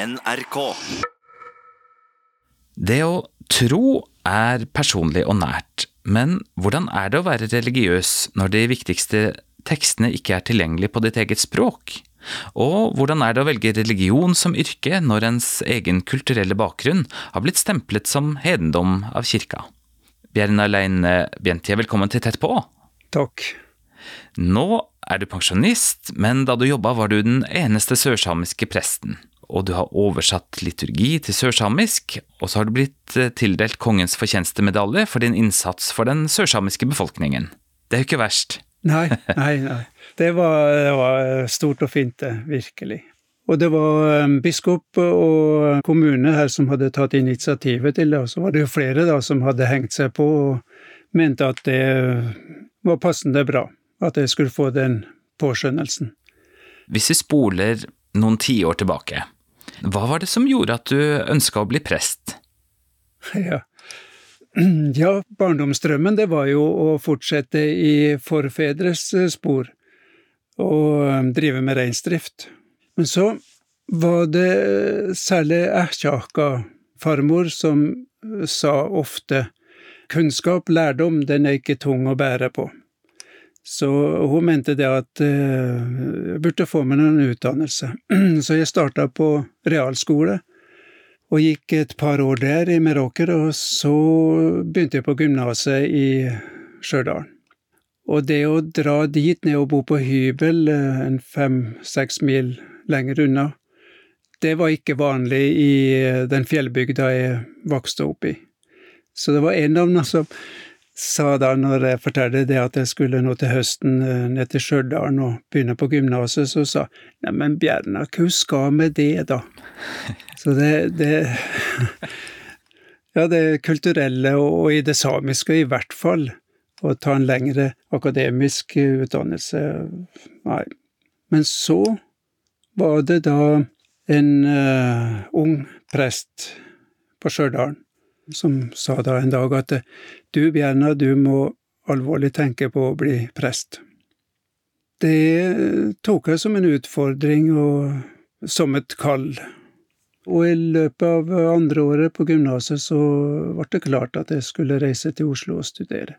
NRK. Det å tro er personlig og nært, men hvordan er det å være religiøs når de viktigste tekstene ikke er tilgjengelig på ditt eget språk? Og hvordan er det å velge religion som yrke når ens egen kulturelle bakgrunn har blitt stemplet som hedendom av kirka? Bjerna Leine Bjentje, velkommen til Tett på. Takk. Nå er du pensjonist, men da du jobba var du den eneste sørsamiske presten. Og du har oversatt liturgi til sørsamisk, og så har du blitt eh, tildelt Kongens fortjenestemedalje for din innsats for den sørsamiske befolkningen. Det er jo ikke verst. Nei, nei, nei. Det var, det var stort og fint, det. Virkelig. Og det var biskop og kommune her som hadde tatt initiativet til det, og så var det jo flere da som hadde hengt seg på og mente at det var passende bra, at jeg skulle få den påskjønnelsen. Hvis vi spoler noen tiår tilbake, hva var det som gjorde at du ønska å bli prest? Ja. ja, barndomsdrømmen det var jo å fortsette i forfedres spor og drive med reinsdrift. Men så var det særlig Erkjaka, farmor, som sa ofte kunnskap, lærdom, den er ikke tung å bære på. Så hun mente det at jeg burde få meg noen utdannelse. Så jeg starta på realskole og gikk et par år der i Meråker, og så begynte jeg på gymnaset i Stjørdal. Og det å dra dit ned og bo på hybel en fem–seks mil lenger unna, det var ikke vanlig i den fjellbygda jeg vokste opp i. Så det var en av dem som sa da, når jeg fortalte det at jeg skulle nå til høsten ned til Stjørdal og begynne på gymnaset, så sa neimen Bjerna, hva skal med det, da? Så det, det Ja, det kulturelle og i det samiske i hvert fall. Å ta en lengre akademisk utdannelse, nei. Men så var det da en uh, ung prest på Stjørdal som sa da en dag at du, Bjerna, du må alvorlig tenke på å bli prest. Det tok jeg som en utfordring og som et kall. Og i løpet av andre året på gymnaset så ble det klart at jeg skulle reise til Oslo og studere.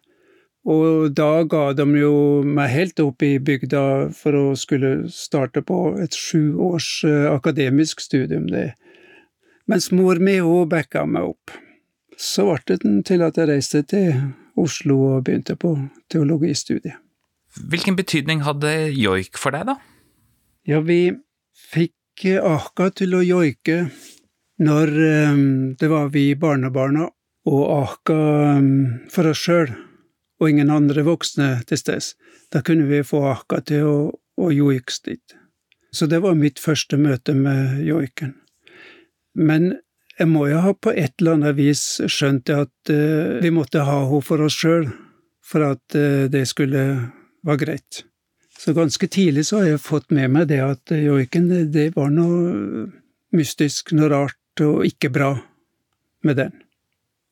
Og da ga de jo meg helt opp i bygda for å skulle starte på et sju års akademisk studium, det. Mens mor mi òg backa meg opp. Så ble det til at jeg reiste til Oslo og begynte på teologistudiet. Hvilken betydning hadde joik for deg, da? Ja, vi fikk aka til å joike når det var vi barnebarna og aka for oss sjøl og ingen andre voksne til stede. Da kunne vi få aka til å, å joike dit. Så det var mitt første møte med joiken. Men jeg må jo ha på et eller annet vis skjønt at uh, vi måtte ha henne for oss sjøl, for at uh, det skulle være greit. Så ganske tidlig så har jeg fått med meg det at joiken, det, det var noe mystisk, noe rart og ikke bra med den.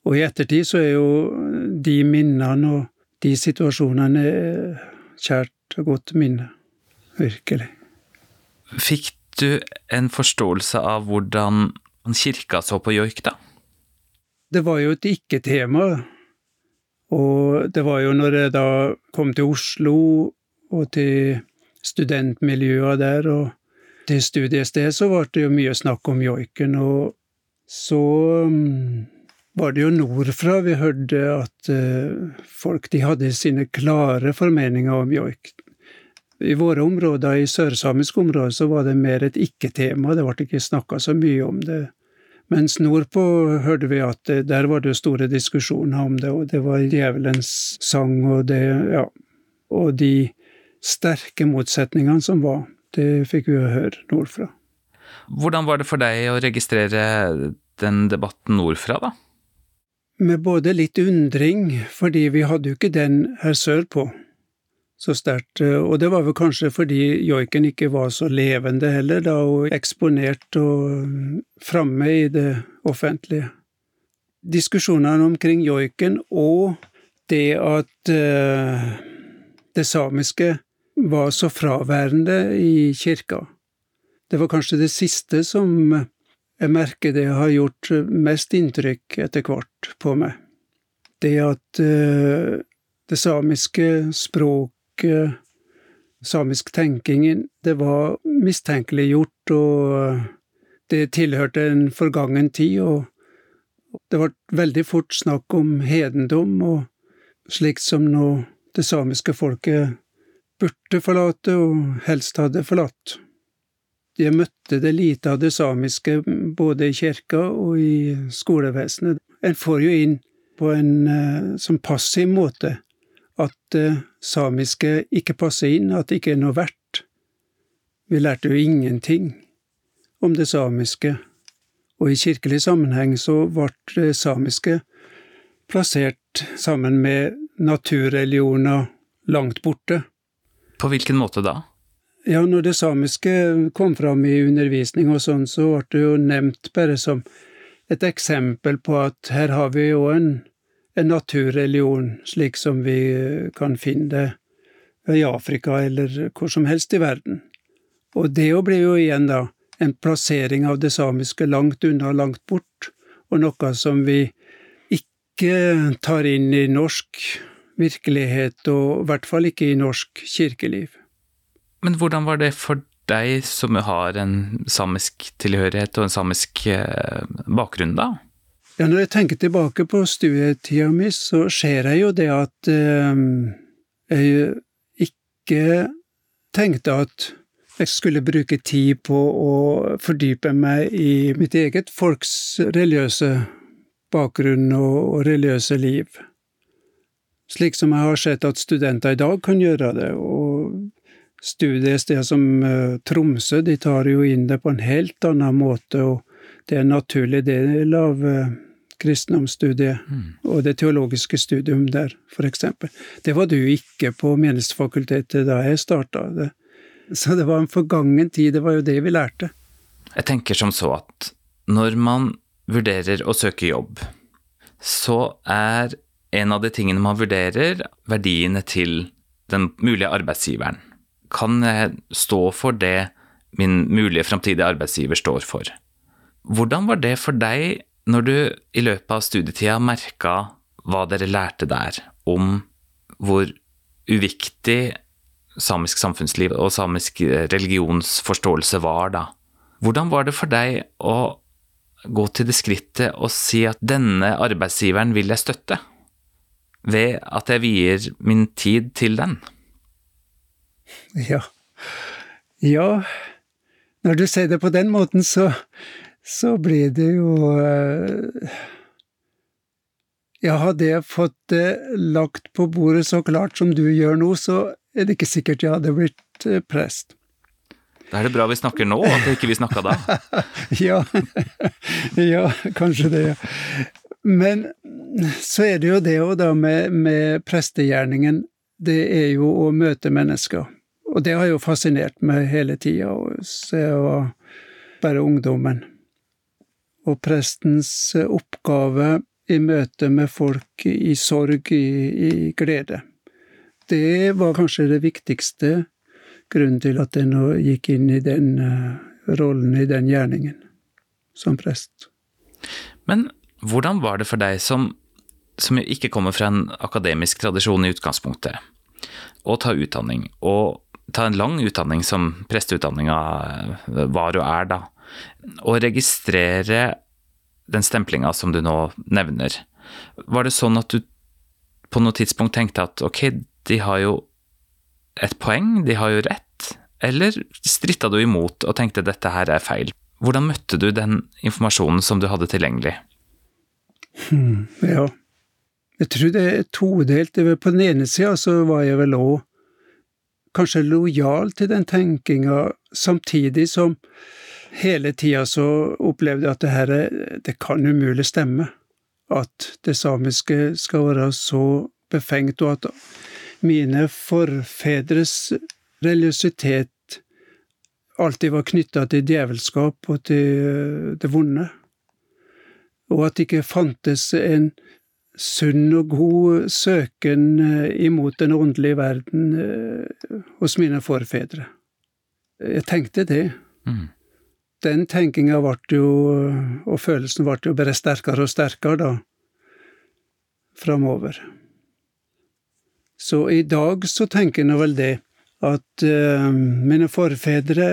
Og i ettertid så er jo de minnene og de situasjonene kjært og godt minne. Virkelig. Fikk du en forståelse av hvordan kirka så på joik, da? Det var jo et ikke-tema. Og det var jo når jeg da kom til Oslo og til studentmiljøet der og til studiested, så var det jo mye snakk om joiken. Og så var det jo nordfra vi hørte at folk de hadde sine klare formeninger om joik. I våre områder, i sørsamiske områder, så var det mer et ikke-tema, det ble ikke snakka så mye om det. Mens nordpå hørte vi at der var det store diskusjoner om det, og det var djevelens sang, og det, ja, og de sterke motsetningene som var, det fikk vi høre nordfra. Hvordan var det for deg å registrere den debatten nordfra, da? Med både litt undring, fordi vi hadde jo ikke den her sørpå så sterkt, og det var vel kanskje fordi joiken ikke var så levende heller, da, og eksponert og framme i det offentlige. Diskusjonene omkring joiken og det at uh, det samiske var så fraværende i kirka, det var kanskje det siste som jeg merker det har gjort mest inntrykk etter hvert på meg. Det at uh, det samiske språket, samisk tenking, det var mistenkeliggjort, og det tilhørte en forgangen tid, og det ble veldig fort snakk om hedendom, og slikt som nå det samiske folket burde forlate, og helst hadde forlatt. Jeg møtte det lite av det samiske både i kirka og i skolevesenet. En får jo inn på en sånn passiv måte at det uh, samiske ikke passer inn, at det ikke er noe verdt. Vi lærte jo ingenting om det samiske, og i kirkelig sammenheng så ble det samiske plassert sammen med naturreligioner langt borte. På hvilken måte da? Ja, når det samiske kom fram i undervisning og sånn, så ble det jo nevnt bare som et eksempel på at her har vi jo en, en naturreligion, slik som vi kan finne det i Afrika eller hvor som helst i verden. Og det jo blir jo igjen da en plassering av det samiske langt unna, langt bort, og noe som vi ikke tar inn i norsk virkelighet, og i hvert fall ikke i norsk kirkeliv. Men hvordan var det for deg som har en samisk tilhørighet og en samisk eh, bakgrunn, da? Ja, når jeg tenker tilbake på studietida mi, så ser jeg jo det at eh, jeg ikke tenkte at jeg skulle bruke tid på å fordype meg i mitt eget folks religiøse bakgrunn og religiøse liv. Slik som jeg har sett at studenter i dag kan gjøre det. og Studiesteder som uh, Tromsø de tar jo inn det på en helt annen måte, og det er en naturlig del av uh, kristendomsstudiet mm. og det teologiske studium der, eksempel. Det var du ikke på Menighetsfakultetet da jeg starta. Det, så det var en forgangen tid, det var jo det vi lærte. Jeg tenker som så at når man vurderer å søke jobb, så er en av de tingene man vurderer, verdiene til den mulige arbeidsgiveren. Kan jeg stå for det min mulige framtidige arbeidsgiver står for? Hvordan var det for deg når du i løpet av studietida merka hva dere lærte der om hvor uviktig samisk samfunnsliv og samisk eh, religionsforståelse var da. Hvordan var det for deg å gå til det skrittet og si at denne arbeidsgiveren vil jeg støtte, ved at jeg vier min tid til den? Ja. Ja, når du sier det på den måten, så, så blir det jo uh, Ja, hadde jeg fått det lagt på bordet så klart som du gjør nå, så er det ikke sikkert jeg hadde blitt eh, prest. Da er det bra vi snakker nå, at ikke vi snakka da. ja. ja, kanskje det. Men så er det jo det òg, da, med, med prestegjerningen. Det er jo å møte mennesker. Og det har jo fascinert meg hele tida, så jeg var bare ungdommen. Og prestens oppgave i møte med folk i sorg, i, i glede det var kanskje det viktigste grunnen til at jeg nå gikk inn i den uh, rollen, i den gjerningen, som prest. Men hvordan var det for deg som, som ikke kommer fra en akademisk tradisjon i utgangspunktet, å ta utdanning, og ta en lang utdanning som presteutdanninga eh, var og er, da, og registrere den stemplinga som du nå nevner. Var det sånn at du på noe tidspunkt tenkte at ok, de har jo et poeng, de har jo rett, eller stritta du imot og tenkte dette her er feil? Hvordan møtte du den informasjonen som du hadde tilgjengelig? Hmm, ja, jeg tror det er todelt. På den ene sida så var jeg vel òg kanskje lojal til den tenkinga, samtidig som hele tida så opplevde jeg at det her det kan umulig stemme. At det samiske skal være så befengt, og at mine forfedres religiøsitet alltid var knytta til djevelskap og til det vonde, og at det ikke fantes en sunn og god søken eh, imot den åndelige verden eh, hos mine forfedre. Jeg tenkte det. Mm. Den tenkinga ble jo, og følelsen ble jo bare sterkere og sterkere da, framover. Så i dag så tenker jeg nå vel det at uh, mine forfedre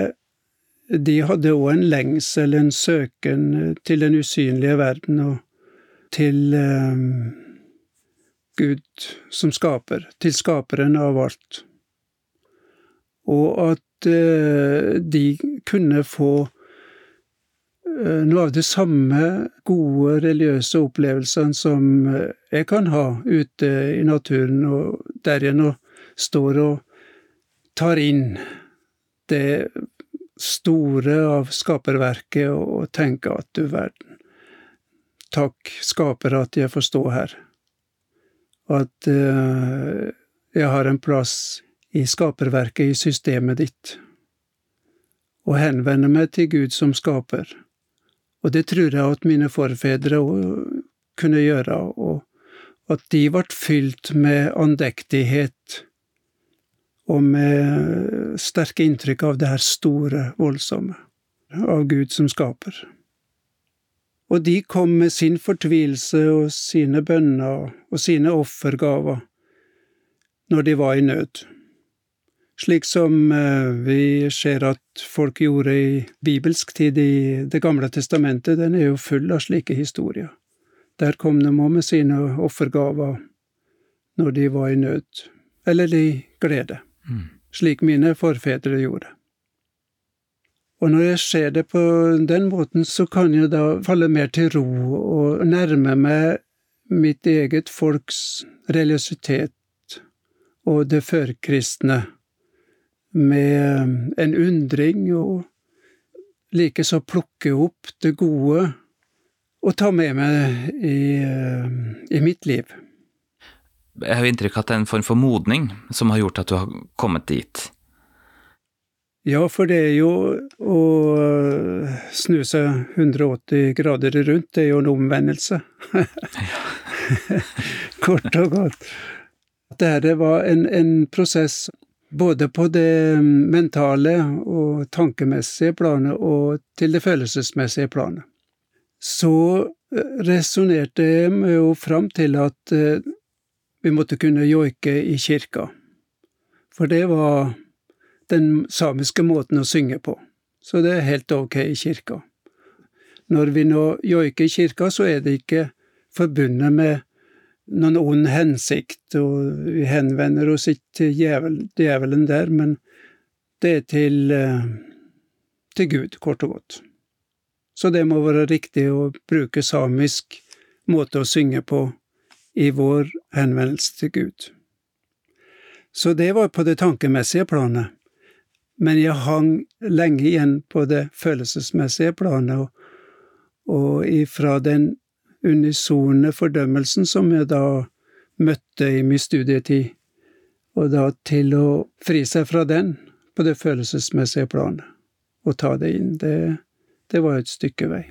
de hadde òg en lengsel, en søken til den usynlige verden og til uh, Gud som skaper, til skaperen av alt. Og at uh, de kunne få Eh, noe av de samme gode religiøse opplevelsene som eh, jeg kan ha ute i naturen, og der jeg nå står og tar inn det store av skaperverket og tenker at du verden, takk, skaper, at jeg får stå her, at uh, jeg har en plass i skaperverket, i systemet ditt, og henvender meg til Gud som skaper og det tror jeg at mine forfedre kunne gjøre, og at de ble fylt med andektighet og med sterke inntrykk av det her store, voldsomme, av Gud som skaper. Og de kom med sin fortvilelse og sine bønner og sine offergaver når de var i nød slik som eh, vi ser at folk gjorde i bibelsk tid i Det gamle testamentet, den er jo full av slike historier. Der kom de òg med sine offergaver når de var i nød, eller i glede, mm. slik mine forfedre gjorde. Og når jeg ser det på den måten, så kan jeg da falle mer til ro og nærme meg mitt eget folks religiøsitet og det førkristne med en undring, og likeså plukke opp det gode og ta med meg i, i mitt liv. Jeg har inntrykk av at det er en form for modning som har gjort at du har kommet dit. Ja, for det er jo å snu seg 180 grader rundt, det er jo en omvendelse. Kort og godt. Dette var en, en prosess både på det mentale og tankemessige planet og til det følelsesmessige planet. Så eh, resonnerte jeg jo fram til at eh, vi måtte kunne joike i kirka, for det var den samiske måten å synge på, så det er helt ok i kirka. Når vi nå joiker i kirka, så er det ikke forbundet med noen ond hensikt, og vi henvender oss ikke til djevel, djevelen der, men det er til, eh, til Gud, kort og godt. Så det må være riktig å bruke samisk måte å synge på i vår henvendelse til Gud. Så det var på det tankemessige planet, men jeg hang lenge igjen på det følelsesmessige planet, og, og ifra den unisone fordømmelsen som jeg da møtte i min studietid, og da til å fri seg fra den på det følelsesmessige planet, og ta det inn, det, det var et stykke vei.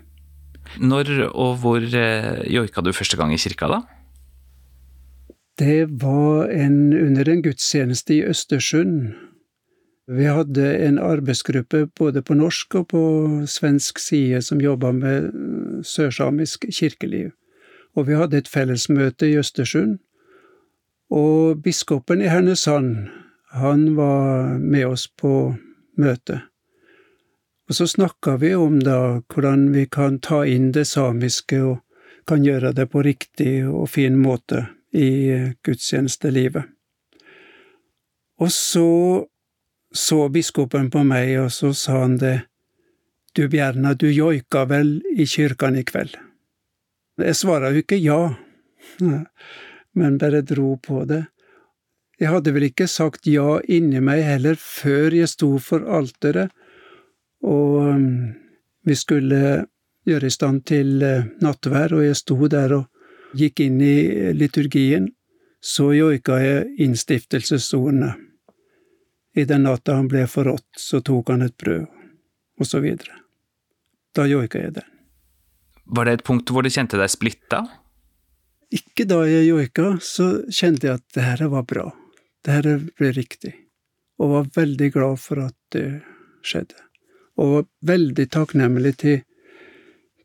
Når og hvor eh, joika du første gang i kirka, da? Det var en, under en gudstjeneste i Østersund vi hadde en arbeidsgruppe både på norsk og på svensk side som jobba med eh, sørsamisk kirkeliv, og vi hadde et fellesmøte i Østersund. Og biskopen i Hernesand, han var med oss på møtet. Og så snakka vi om da hvordan vi kan ta inn det samiske og kan gjøre det på riktig og fin måte i gudstjenestelivet. Og så så biskopen på meg, og så sa han det, du Bjerna, du joika vel i kyrkan i kveld? Jeg svara jo ikke ja, men bare dro på det. Jeg hadde vel ikke sagt ja inni meg heller før jeg sto for alteret, og um, vi skulle gjøre i stand til uh, nattvær, og jeg sto der og gikk inn i liturgien, så joika jeg innstiftelsesordene. I den natta han ble forrådt, så tok han et brød, og så videre. Da joika jeg den. Var det et punkt hvor du kjente deg splitta? Ikke da jeg joika, så kjente jeg at det her var bra, det her ble riktig, og var veldig glad for at det skjedde. og var veldig takknemlig til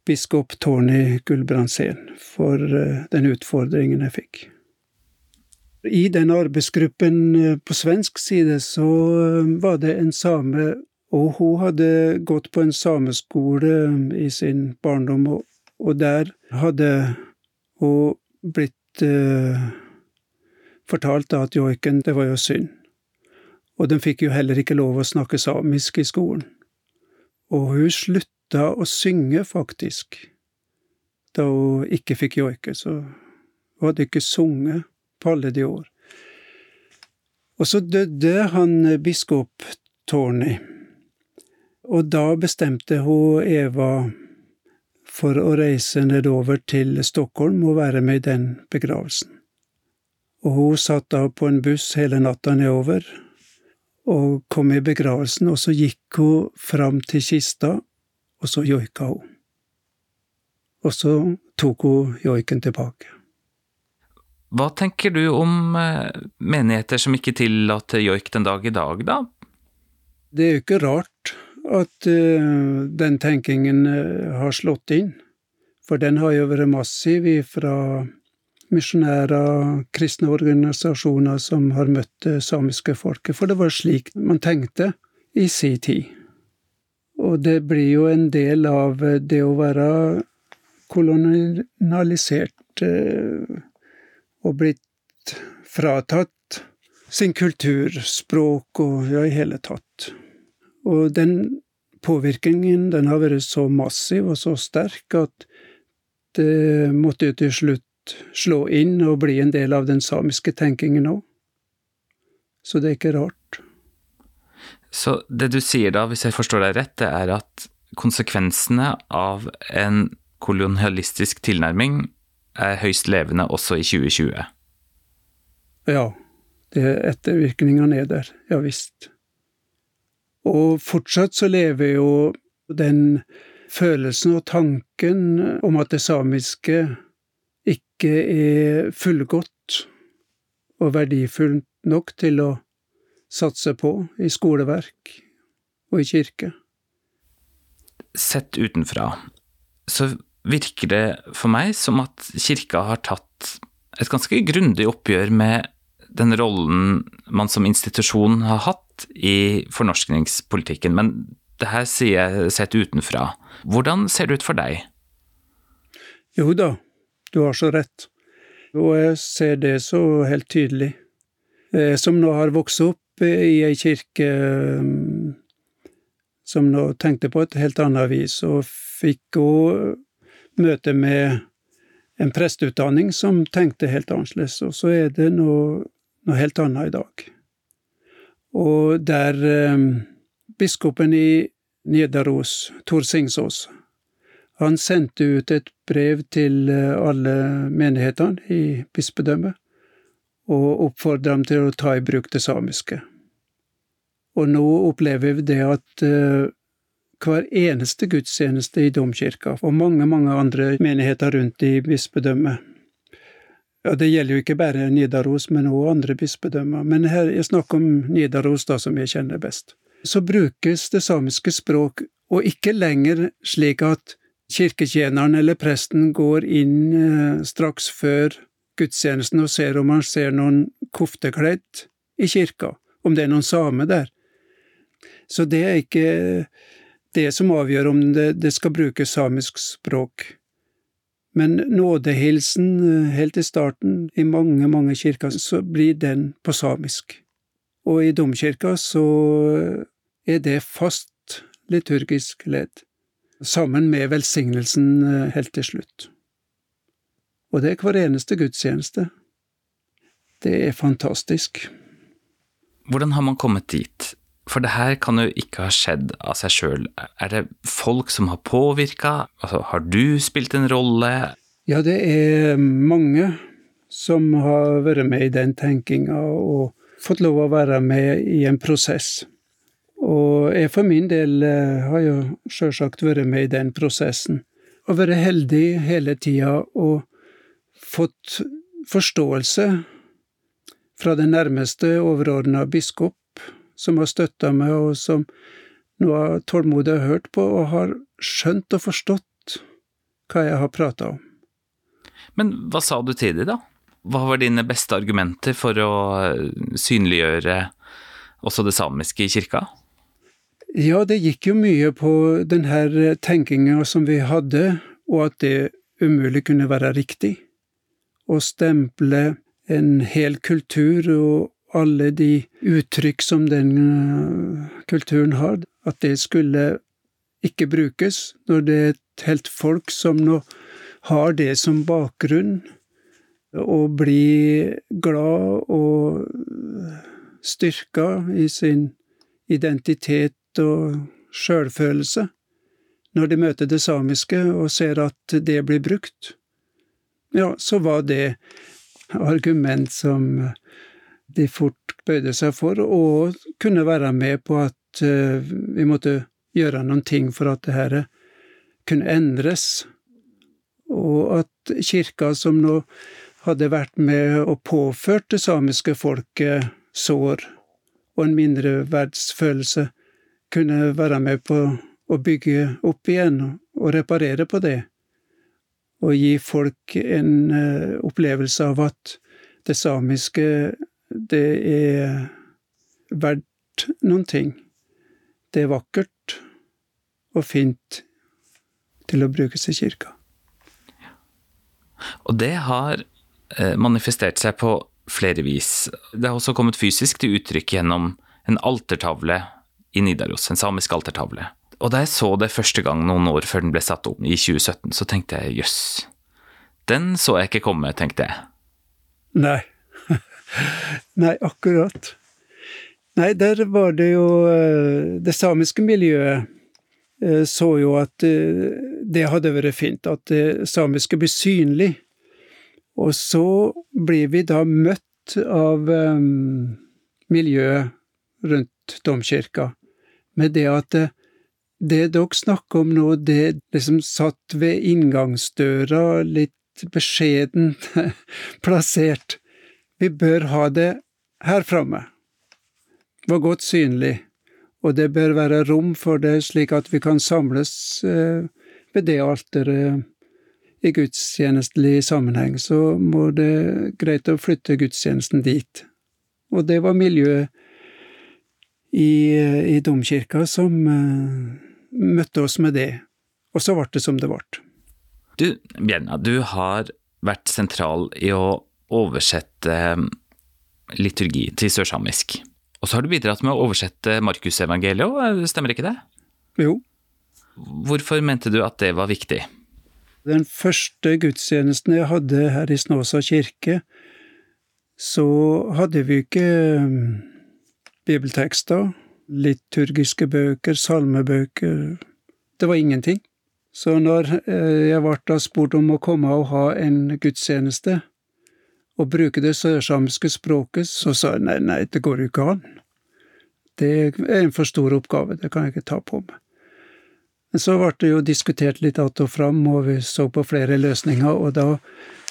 biskop Tony Gulbrandsen for eh, den utfordringen jeg fikk. I den arbeidsgruppen eh, på svensk side så eh, var det en same, og hun hadde gått på en sameskole i sin barndom, og der hadde hun blitt eh, fortalt at joiken, det var jo synd. Og den fikk jo heller ikke lov å snakke samisk i skolen. Og hun slutta å synge, faktisk, da hun ikke fikk joike, så hun hadde ikke sunget de år. Og så døde han biskop Tony, og da bestemte hun Eva for å reise nedover til Stockholm og være med i den begravelsen. Og hun satt da på en buss hele natta nedover, og kom i begravelsen, og så gikk hun fram til kista, og så joika hun. Og så tok hun joiken tilbake. Hva tenker du om eh, menigheter som ikke tillater joik den dag i dag, da? Det er jo ikke rart at uh, den tenkingen uh, har slått inn, for den har jo vært massiv fra misjonærer, kristne organisasjoner som har møtt det samiske folket, for det var slik man tenkte i si tid. Og det blir jo en del av det å være kolonialisert eh, og blitt fratatt sin kultur, språk og ja, i hele tatt. Og den påvirkningen den har vært så massiv og så sterk at det måtte jo til slutt slå inn og bli en del av den samiske tenkingen òg. Så det er ikke rart. Så det du sier da, hvis jeg forstår deg rett, det er at konsekvensene av en kolonialistisk tilnærming er høyst levende også i 2020? Ja, det er ettervirkningene er der, ja visst. Og fortsatt så lever jo den følelsen og tanken om at det samiske ikke er fullgodt og verdifullt nok til å satse på i skoleverk og i kirke. Sett utenfra så virker det for meg som at kirka har tatt et ganske grundig oppgjør med den rollen man som institusjon har hatt i fornorskningspolitikken, men det her sier jeg sett utenfra. Hvordan ser det ut for deg? Jo da, du har så rett. Og jeg ser det så helt tydelig. Jeg som nå har vokst opp i ei kirke mm, som nå tenkte på et helt annet vis, og fikk òg møte med en presteutdanning som tenkte helt annerledes, og så er det noe, noe helt annet i dag. Og der eh, biskopen i Nidaros, Tor Singsås, han sendte ut et brev til eh, alle menighetene i bispedømmet, og oppfordret dem til å ta i bruk det samiske. Og nå opplever vi det at uh, hver eneste gudstjeneste i domkirka, og mange, mange andre menigheter rundt i bispedømmet, ja, det gjelder jo ikke bare Nidaros, men også andre bispedømmer, men her jeg snakker om Nidaros, da, som jeg kjenner best. Så brukes det samiske språk, og ikke lenger slik at kirketjeneren eller presten går inn eh, straks før gudstjenesten og ser om han ser noen koftekledd i kirka, om det er noen same der. Så det er ikke det som avgjør om det, det skal brukes samisk språk. Men nådehilsen eh, helt i starten, i mange, mange kirker, så blir den på samisk. Og i domkirka så er det fast liturgisk ledd sammen med velsignelsen eh, helt til slutt. Og det er hver eneste gudstjeneste. Det er fantastisk. Hvordan har man kommet dit? For det her kan jo ikke ha skjedd av seg sjøl. Er det folk som har påvirka? Altså, har du spilt en rolle? Ja, det er mange som har vært med i den tenkinga og fått lov å være med i en prosess. Og jeg for min del eh, har jo sjølsagt vært med i den prosessen, og vært heldig hele tida og fått forståelse fra den nærmeste overordna biskop, som har støtta meg, og som nå har tålmodig hørt på og har skjønt og forstått hva jeg har prata om. Men hva sa du til dem, da? Hva var dine beste argumenter for å synliggjøre også det samiske i kirka? Ja, det gikk jo mye på den her tenkinga som vi hadde, og at det umulig kunne være riktig. Å stemple en hel kultur og alle de uttrykk som den eh, kulturen har, at det skulle ikke brukes når det er et helt folk som nå har det som bakgrunn, og blir glad og styrka i sin identitet og sjølfølelse når de møter det samiske og ser at det blir brukt. Ja, så var det argument som de fort bøyde seg for, og kunne være med på at uh, vi måtte gjøre noen ting for at det her kunne endres, og at kirka, som nå hadde vært med og påført det samiske folket sår og en mindreverdsfølelse, kunne være med på å bygge opp igjen og reparere på det, og gi folk en uh, opplevelse av at det samiske det er verdt noen ting. Det er vakkert og fint til å brukes i kirka. Og det har eh, manifestert seg på flere vis. Det har også kommet fysisk til uttrykk gjennom en altertavle i Nidaros, en samisk altertavle. Og da jeg så det første gang noen år før den ble satt opp, i 2017, så tenkte jeg jøss, den så jeg ikke komme, tenkte jeg. Nei. Nei, akkurat. Nei, der var det jo eh, Det samiske miljøet eh, så jo at eh, det hadde vært fint, at det samiske blir synlig. Og så blir vi da møtt av miljøet rundt domkirka med det at det, dere snakker om nå, det liksom satt ved inngangsdøra, litt beskjedent plassert. Vi bør ha det her framme. Var godt synlig, og det bør være rom for det slik at vi kan samles eh, ved det alteret i gudstjenestelig sammenheng, så må det greit å flytte gudstjenesten dit. Og det var miljøet i, i domkirka som uh, møtte oss med det, og så ble det som det ble. Du, Bjerna, du har vært sentral i å oversette eh, liturgi til sørsamisk. Og så har du bidratt med å oversette Markusevangeliet eh, stemmer ikke det? Jo. Hvorfor mente du at det var viktig? Den første gudstjenesten jeg hadde her i Snåsa kirke, så hadde vi ikke eh, bibeltekster, liturgiske bøker, salmebøker Det var ingenting. Så når jeg ble spurt om å komme og ha en gudstjeneste, å bruke det sørsamiske språket, så sa jeg nei, nei, det går jo ikke an. Det er en for stor oppgave, det kan jeg ikke ta på meg. Men så ble det jo diskutert litt att og fram, og vi så på flere løsninger, og da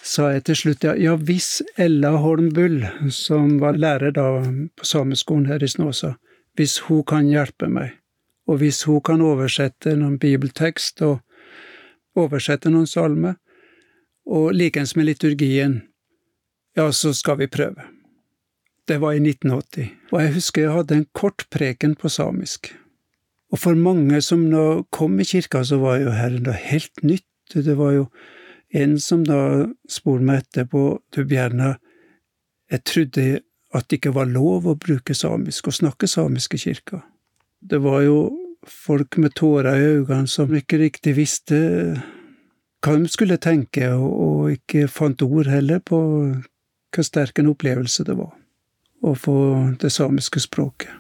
sa jeg til slutt ja, ja hvis Ella Holm Bull, som var lærer da på sameskolen her i Snåsa, hvis hun kan hjelpe meg, og hvis hun kan oversette noen bibeltekst og oversette noen salmer, og likeens med liturgien, ja, så skal vi prøve. Det var i 1980, og jeg husker jeg hadde en kort preken på samisk. Og for mange som nå kom i kirka, så var jo her noe helt nytt. Det var jo en som da spurte meg etterpå, du Bjerna, jeg trodde at det ikke var lov å bruke samisk og snakke samisk i kirka. Det var jo folk med tårer i øynene som ikke riktig visste hva de skulle tenke, og ikke fant ord heller på hvor sterk en opplevelse det var å få det samiske språket.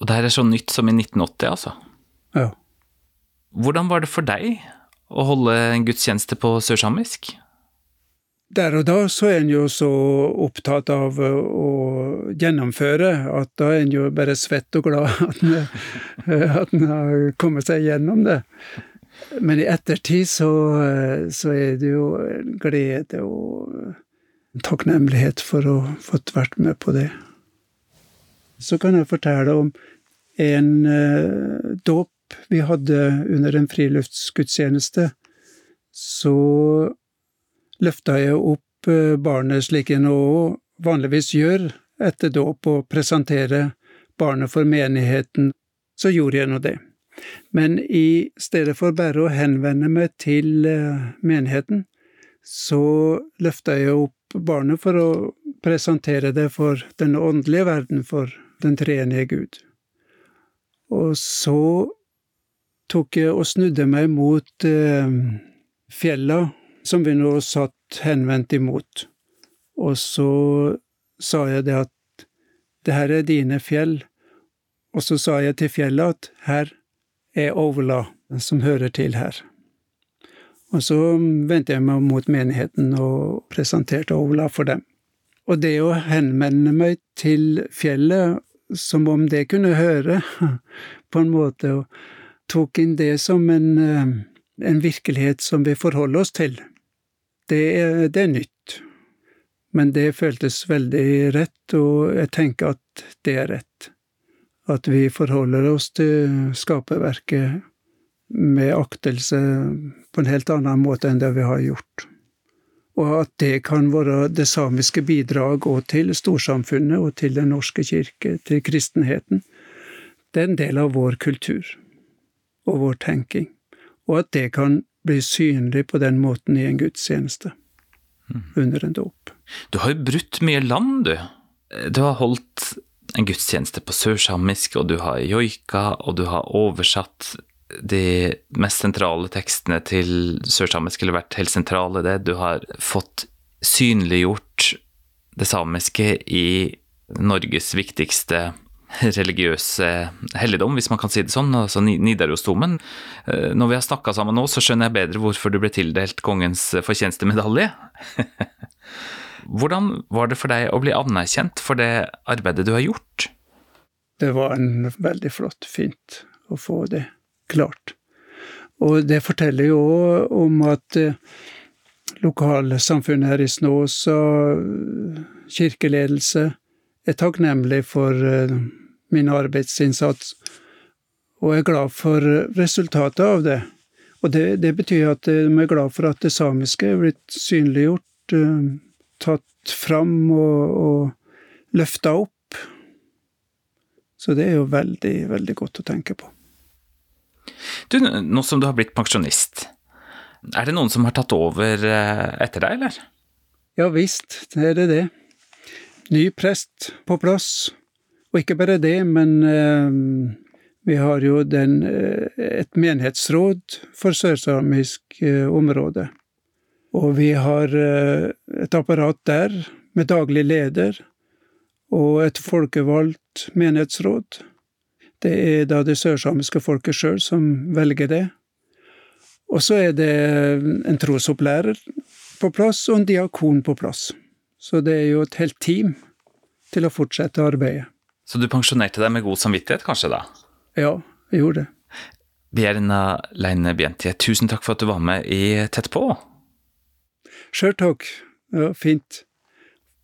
Og det her er så nytt som i 1980, altså? Ja. Hvordan var det for deg å holde en gudstjeneste på sørsamisk? Der og da så er en jo så opptatt av å gjennomføre at da er en jo bare svett og glad at en, at en har kommet seg gjennom det. Men i ettertid så, så er det jo en glede og takknemlighet for å ha fått vært med på det. Så kan jeg fortelle om en eh, dåp vi hadde under en friluftsgudstjeneste, så løfta jeg opp eh, barnet slik jeg nå vanligvis gjør etter dåp, og presentere barnet for menigheten. Så gjorde jeg nå det. Men i stedet for bare å henvende meg til eh, menigheten, så løfta jeg opp barnet for å presentere det for den åndelige verden, for den treenige Gud. Og så tok jeg og snudde meg mot eh, fjella som vi nå satt henvendt imot, og så sa jeg det at det her er dine fjell, og så sa jeg til fjellet at her er Ovla som hører til her. Og så vendte jeg meg mot menigheten og presenterte Ola for dem. Og det å henvende meg til fjellet som om det kunne høre, på en måte, og tok inn det som en, eh, en virkelighet som vi forholder oss til, det er, det er nytt. Men det føltes veldig rett, og jeg tenker at det er rett. At vi forholder oss til skaperverket med aktelse på en helt annen måte enn det vi har gjort. Og at det kan være det samiske bidrag òg til storsamfunnet og til Den norske kirke, til kristenheten. Det er en del av vår kultur og vår tenking. Og at det kan bli synlig på den måten i en gudstjeneste under en dåp. Du har jo brutt mye land, du. Du har holdt en gudstjeneste på sørsamisk, og du har joika, og du har oversatt de mest sentrale tekstene til sørsamisk, eller vært helt sentrale det. Du har fått synliggjort det samiske i Norges viktigste religiøse helligdom, hvis man kan si det sånn, altså Nidarosdomen. Eh, når vi har snakka sammen nå, så skjønner jeg bedre hvorfor du ble tildelt kongens fortjenestemedalje. Hvordan var det for deg å bli anerkjent for det arbeidet du har gjort? Det var en veldig flott, fint å få det klart. Og det forteller jo om at eh, lokalsamfunnet her i Snås og kirkeledelse er takknemlig for eh, min arbeidsinnsats, og er glad for resultatet av det. Og det, det betyr at de er glad for at det samiske er blitt synliggjort, eh, tatt fram og, og løfta opp. Så det er jo veldig, veldig godt å tenke på. Du, nå som du har blitt pensjonist, er det noen som har tatt over eh, etter deg, eller? Ja visst, det er det det. Ny prest på plass. Og ikke bare det, men eh, vi har jo den, eh, et menighetsråd for sørsamisk eh, område. Og vi har eh, et apparat der med daglig leder og et folkevalgt menighetsråd. Det er da det sørsamiske folket sjøl som velger det. Og så er det en trosopplærer på plass og en diakon på plass. Så det er jo et helt team til å fortsette arbeidet. Så du pensjonerte deg med god samvittighet, kanskje, da? Ja, jeg gjorde det. Bjerna Leine Bjentie, tusen takk for at du var med i Tett på. Sjøl takk. Ja, fint.